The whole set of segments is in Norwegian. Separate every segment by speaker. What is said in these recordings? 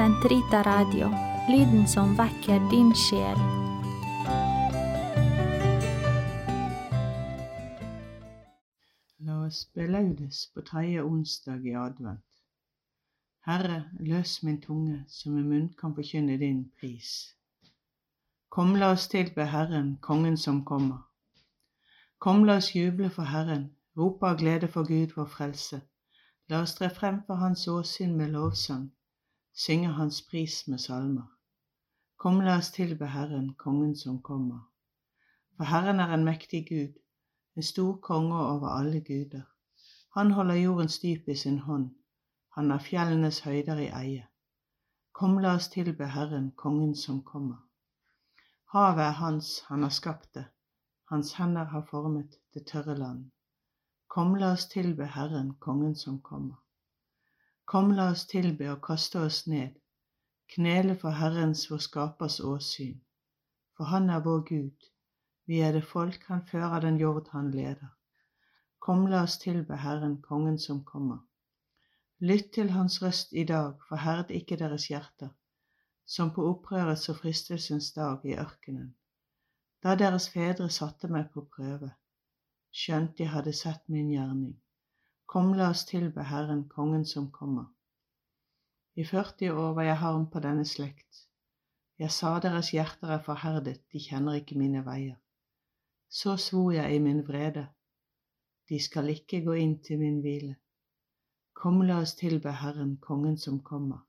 Speaker 1: Sentrita Radio, lyden som vekker din sjel.
Speaker 2: La oss belaudes på tredje onsdag i advent. Herre, løs min tunge, så min munn kan forkynne din pris. Kom, la oss tilbe Herren, Kongen som kommer. Kom, la oss juble for Herren, rope av glede for Gud vår frelse. La oss tre frem for Hans åsyn med lovsang, synge Hans pris med salmer. Kom, la oss tilbe Herren, Kongen som kommer. For Herren er en mektig Gud, en stor konge over alle guder. Han holder jordens dyp i sin hånd, han har fjellenes høyder i eie. Kom, la oss tilbe Herren, kongen som kommer. Havet er hans, han har skapt det, hans hender har formet det tørre land. Kom, la oss tilbe Herren, kongen som kommer. Kom, la oss tilbe og kaste oss ned, knele for Herrens, vår skapers åsyn. For han er vår Gud, vi er det folk han fører den jord han leder. Kom, la oss tilbe Herren, kongen som kommer. Lytt til hans røst i dag, forherd ikke deres hjerter, som på opprørets og fristelsens dag i ørkenen, da deres fedre satte meg på prøve, skjønt de hadde sett min gjerning. Kom, la oss tilbe Herren, kongen som kommer. I 40 år var jeg harm på denne slekt. Jeg sa deres hjerter er forherdet, de kjenner ikke mine veier. Så svor jeg i min vrede, de skal ikke gå inn til min hvile. Kom, la oss tilbe Herren, Kongen som kommer.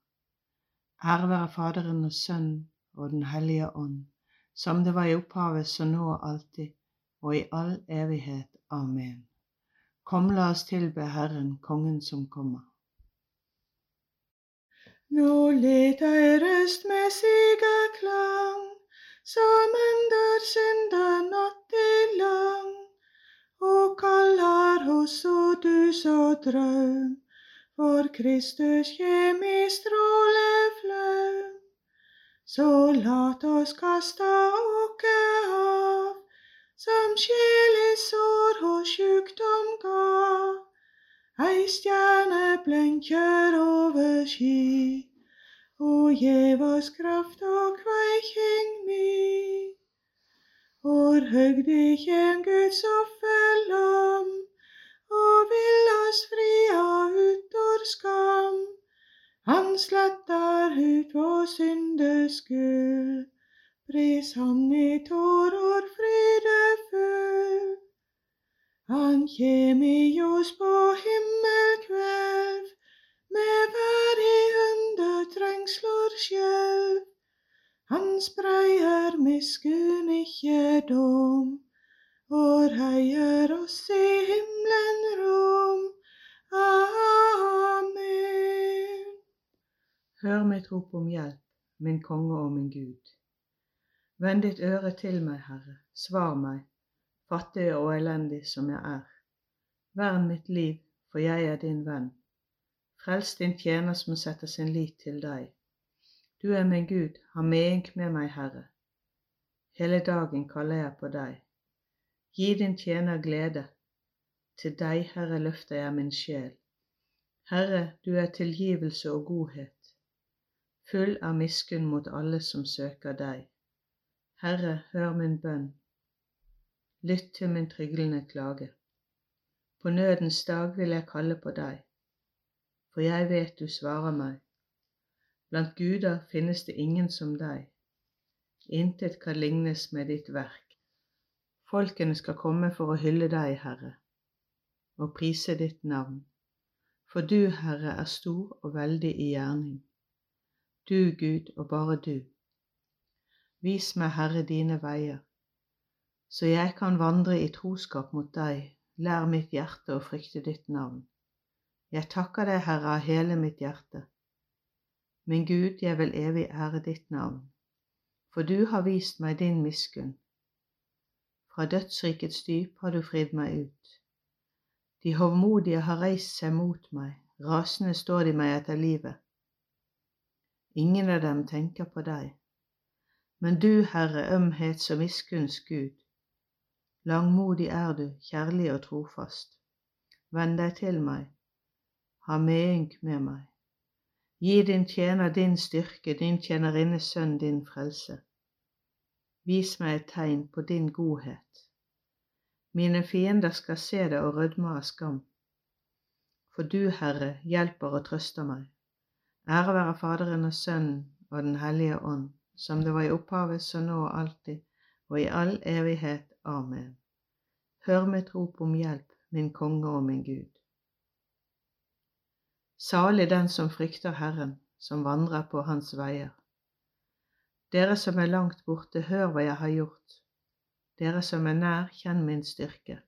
Speaker 2: Ære være Faderen og Sønnen og Den hellige ånd, som det var i opphavet, så nå og alltid, og i all evighet. Amen. Kom, la oss tilbe Herren, Kongen som kommer.
Speaker 3: Nå let ei røst med sigerklang, som ender synder natt lang, og kaller oss så du så drøm, for Kristus kjem i stråleflaum. Så lat oss kasta åke av, som sjelesår og sjukdom ga. Ei stjerne blenker over sky, og gjev oss kraft og kveiking ny. Vår høgde kjem Guds offerlam, og vil oss fria vår skam. Han slettar ut vår syndeskyld, pris han i tårer frydefull. Han kjem i ljos på himmelkvelv, med verdig under trengsler skjelv. Han spreier miskunn, ikkje dom, og heier oss i himmelen rom. Amen.
Speaker 2: Hør mitt rop om hjelp, min konge og min Gud. Vend ditt øre til meg, Herre, svar meg, fattig og elendig som jeg er. Vern mitt liv, for jeg er din venn. Frels din tjener som setter sin lit til deg. Du er min Gud, ha medynk med meg, Herre. Hele dagen kaller jeg på deg. Gi din tjener glede. Til deg, Herre, løfter jeg min sjel. Herre, du er tilgivelse og godhet, full av miskunn mot alle som søker deg. Herre, hør min bønn. Lytt til min tryglende klage. På nødens dag vil jeg kalle på deg, for jeg vet du svarer meg. Blant guder finnes det ingen som deg. Intet kan lignes med ditt verk. Folkene skal komme for å hylle deg, Herre, og prise ditt navn. For du, Herre, er stor og veldig i gjerning. Du, Gud, og bare du. Vis meg, Herre, dine veier, så jeg kan vandre i troskap mot deg. Lær mitt hjerte å frykte ditt navn. Jeg takker deg, Herre, av hele mitt hjerte. Min Gud, jeg vil evig ære ditt navn, for du har vist meg din miskunn. Fra dødsrikets dyp har du fridd meg ut. De hovmodige har reist seg mot meg, rasende står de meg etter livet. Ingen av dem tenker på deg. Men du, Herre, ømhets- og miskunns Gud, langmodig er du, kjærlig og trofast. Vend deg til meg, ha medynk med meg. Gi din tjener din styrke, din tjenerinnes sønn din frelse. Vis meg et tegn på din godhet. Mine fiender skal se det og rødme av skam. For du, Herre, hjelper og trøster meg. Ære være Faderen og Sønnen og Den hellige ånd, som det var i opphavet, så nå og alltid, og i all evighet. Amen. Hør mitt rop om hjelp, min konge og min Gud. Salig den som frykter Herren, som vandrer på Hans veier. Dere som er langt borte, hør hva jeg har gjort. Dere som er nær, kjenn min styrke.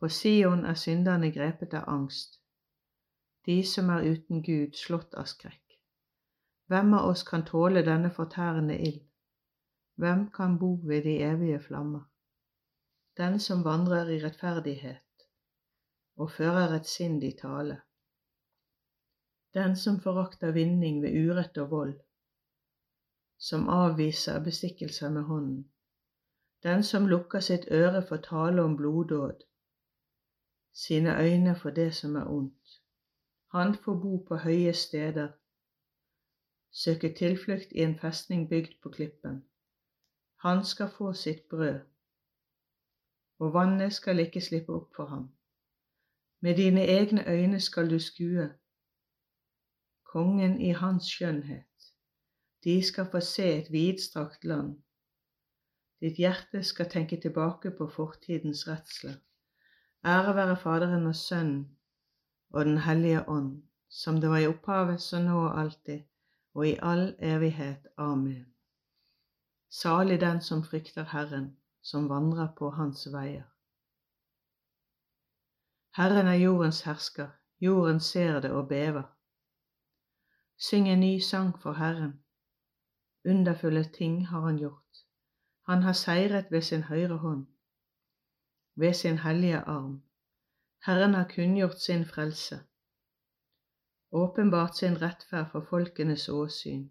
Speaker 2: På Sion er synderne grepet av angst, de som er uten Gud, slått av skrekk. Hvem av oss kan tåle denne fortærende ild? Hvem kan bo ved de evige flammer? Den som vandrer i rettferdighet og fører et sinn i tale. Den som forakter vinning ved urett og vold, som avviser bestikkelser med hånden. Den som lukker sitt øre for tale om bloddåd, sine øyne for det som er ondt. Han får bo på høye steder, søke tilflukt i en festning bygd på klippen. Han skal få sitt brød, og vannet skal ikke slippe opp for ham. Med dine egne øyne skal du skue kongen i hans skjønnhet. De skal få se et vidstrakt land. Ditt hjerte skal tenke tilbake på fortidens redsler. Ære være Faderen og Sønnen og Den hellige ånd, som det var i opphavet, så nå og alltid, og i all evighet. Amen. Salig den som frykter Herren, som vandrer på Hans veier. Herren er jordens hersker, jorden ser det og bever. Syng en ny sang for Herren. Underfulle ting har Han gjort. Han har seiret ved sin høyre hånd, ved sin hellige arm. Herren har kunngjort sin frelse, åpenbart sin rettferd for folkenes åsyn.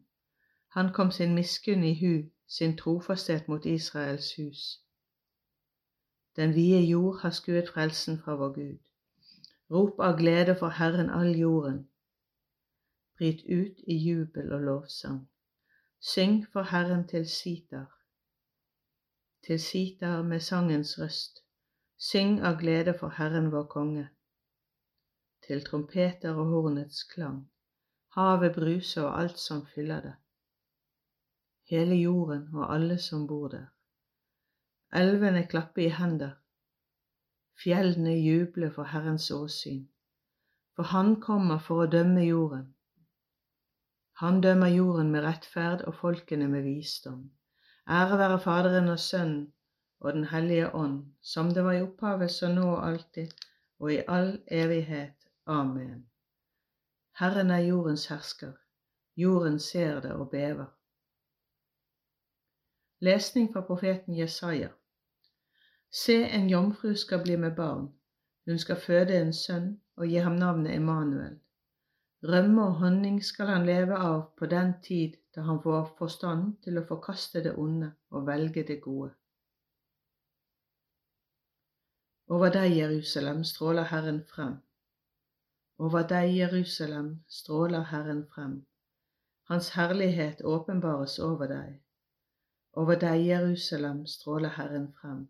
Speaker 2: Han kom sin miskunn i hu sin trofasthet mot Israels hus. Den vide jord har skuet frelsen fra vår Gud. Rop av glede for Herren all jorden. Bryt ut i jubel og lovsang. Syng for Herren til sitar. Til sitar med sangens røst. Syng av glede for Herren vår konge. Til trompeter og hornets klang. Havet bruser og alt som fyller det hele jorden og alle som bor der. Elvene klapper i hender, fjellene jubler for Herrens åsyn, for Han kommer for å dømme jorden. Han dømmer jorden med rettferd og folkene med visdom. Ære være Faderen og Sønnen og Den hellige ånd, som det var i opphavet, så nå og alltid, og i all evighet. Amen. Herren er jordens hersker, jorden ser det og bever. Lesning fra profeten Jesaja. Se, en jomfru skal bli med barn. Hun skal føde en sønn og gi ham navnet Emanuel. Rømme og honning skal han leve av på den tid da han får forstand til å forkaste det onde og velge det gode. Over deg, Jerusalem, stråler Herren frem. Over deg, Jerusalem, stråler Herren frem. Hans herlighet åpenbares over deg. Over deg, Jerusalem, stråler Herren frem.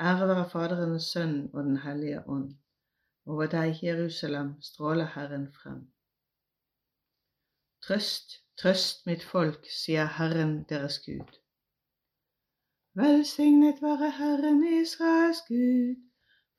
Speaker 2: Ære være Faderen og Sønnen og Den hellige ånd. Over deg, Jerusalem, stråler Herren frem. Trøst, trøst mitt folk, sier Herren deres Gud.
Speaker 3: Velsignet være Herren Israels Gud,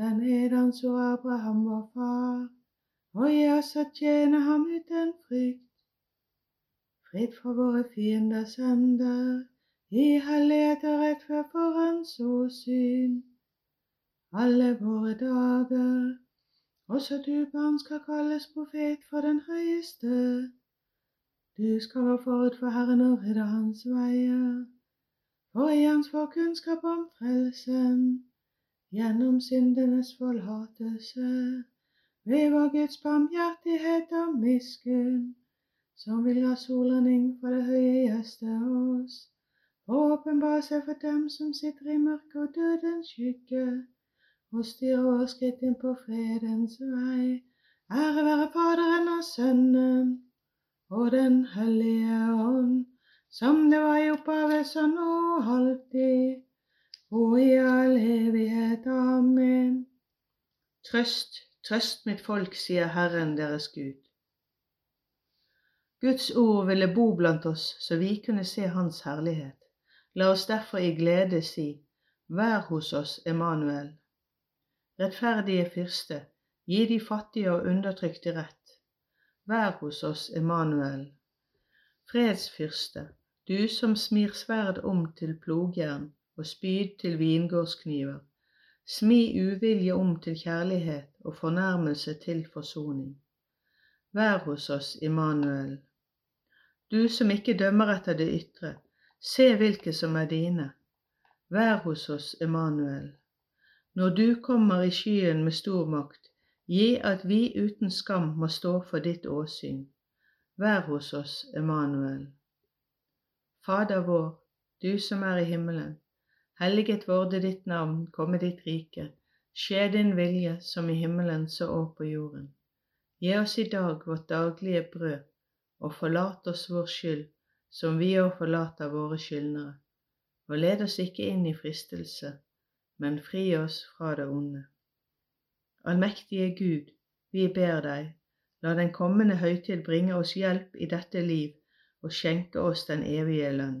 Speaker 3: den han så Abraham vår far, og gi oss å tjene ham uten frykt, fritt fra våre fienders hender i hellighet og rettferd for Hans åsyn. Alle våre dager, også du barn skal kalles profet for den høyeste. Du skal gå forut for Herren og rydde hans veier, for i hans vår kunnskap om frelsen, gjennom syndenes forlatelse, ved vår Guds barmhjertighet og miskunn, som vil ha solrenning fra det høye gjeste oss, og åpenbare seg for dem som sitter i mørket og dødens skygge, og styrer vår skritt inn på fredens vei. Ære være Faderen og Sønnen og Den hellige ånd, som det var i opphavet, så nå og alltid, og i all evighet. Amen.
Speaker 2: Trøst, trøst mitt folk, sier Herren deres Gud. Guds ord ville bo blant oss så vi kunne se Hans herlighet. La oss derfor i glede si, Vær hos oss, Emanuel rettferdige fyrste, gi de fattige og undertrykte rett. Vær hos oss, Emanuel. Fredsfyrste, du som smir sverd om til plogjern og spyd til vingårdskniver, smi uvilje om til kjærlighet og fornærmelse til forsoning. Vær hos oss, Immanuel. Du som ikke dømmer etter det ytre, se hvilke som er dine. Vær hos oss, Immanuel. Når du kommer i skyen med stor makt, gi at vi uten skam må stå for ditt åsyn. Vær hos oss, Emanuel. Fader vår, du som er i himmelen. Helliget vorde ditt navn, komme ditt rike. Skje din vilje som i himmelen så òg på jorden. Gi oss i dag vårt daglige brød, og forlat oss vår skyld, som vi òg forlater våre skyldnere. Og led oss ikke inn i fristelse, men fri oss fra det onde. Allmektige Gud, vi ber deg, la den kommende høytid bringe oss hjelp i dette liv og skjenke oss den evige lønn.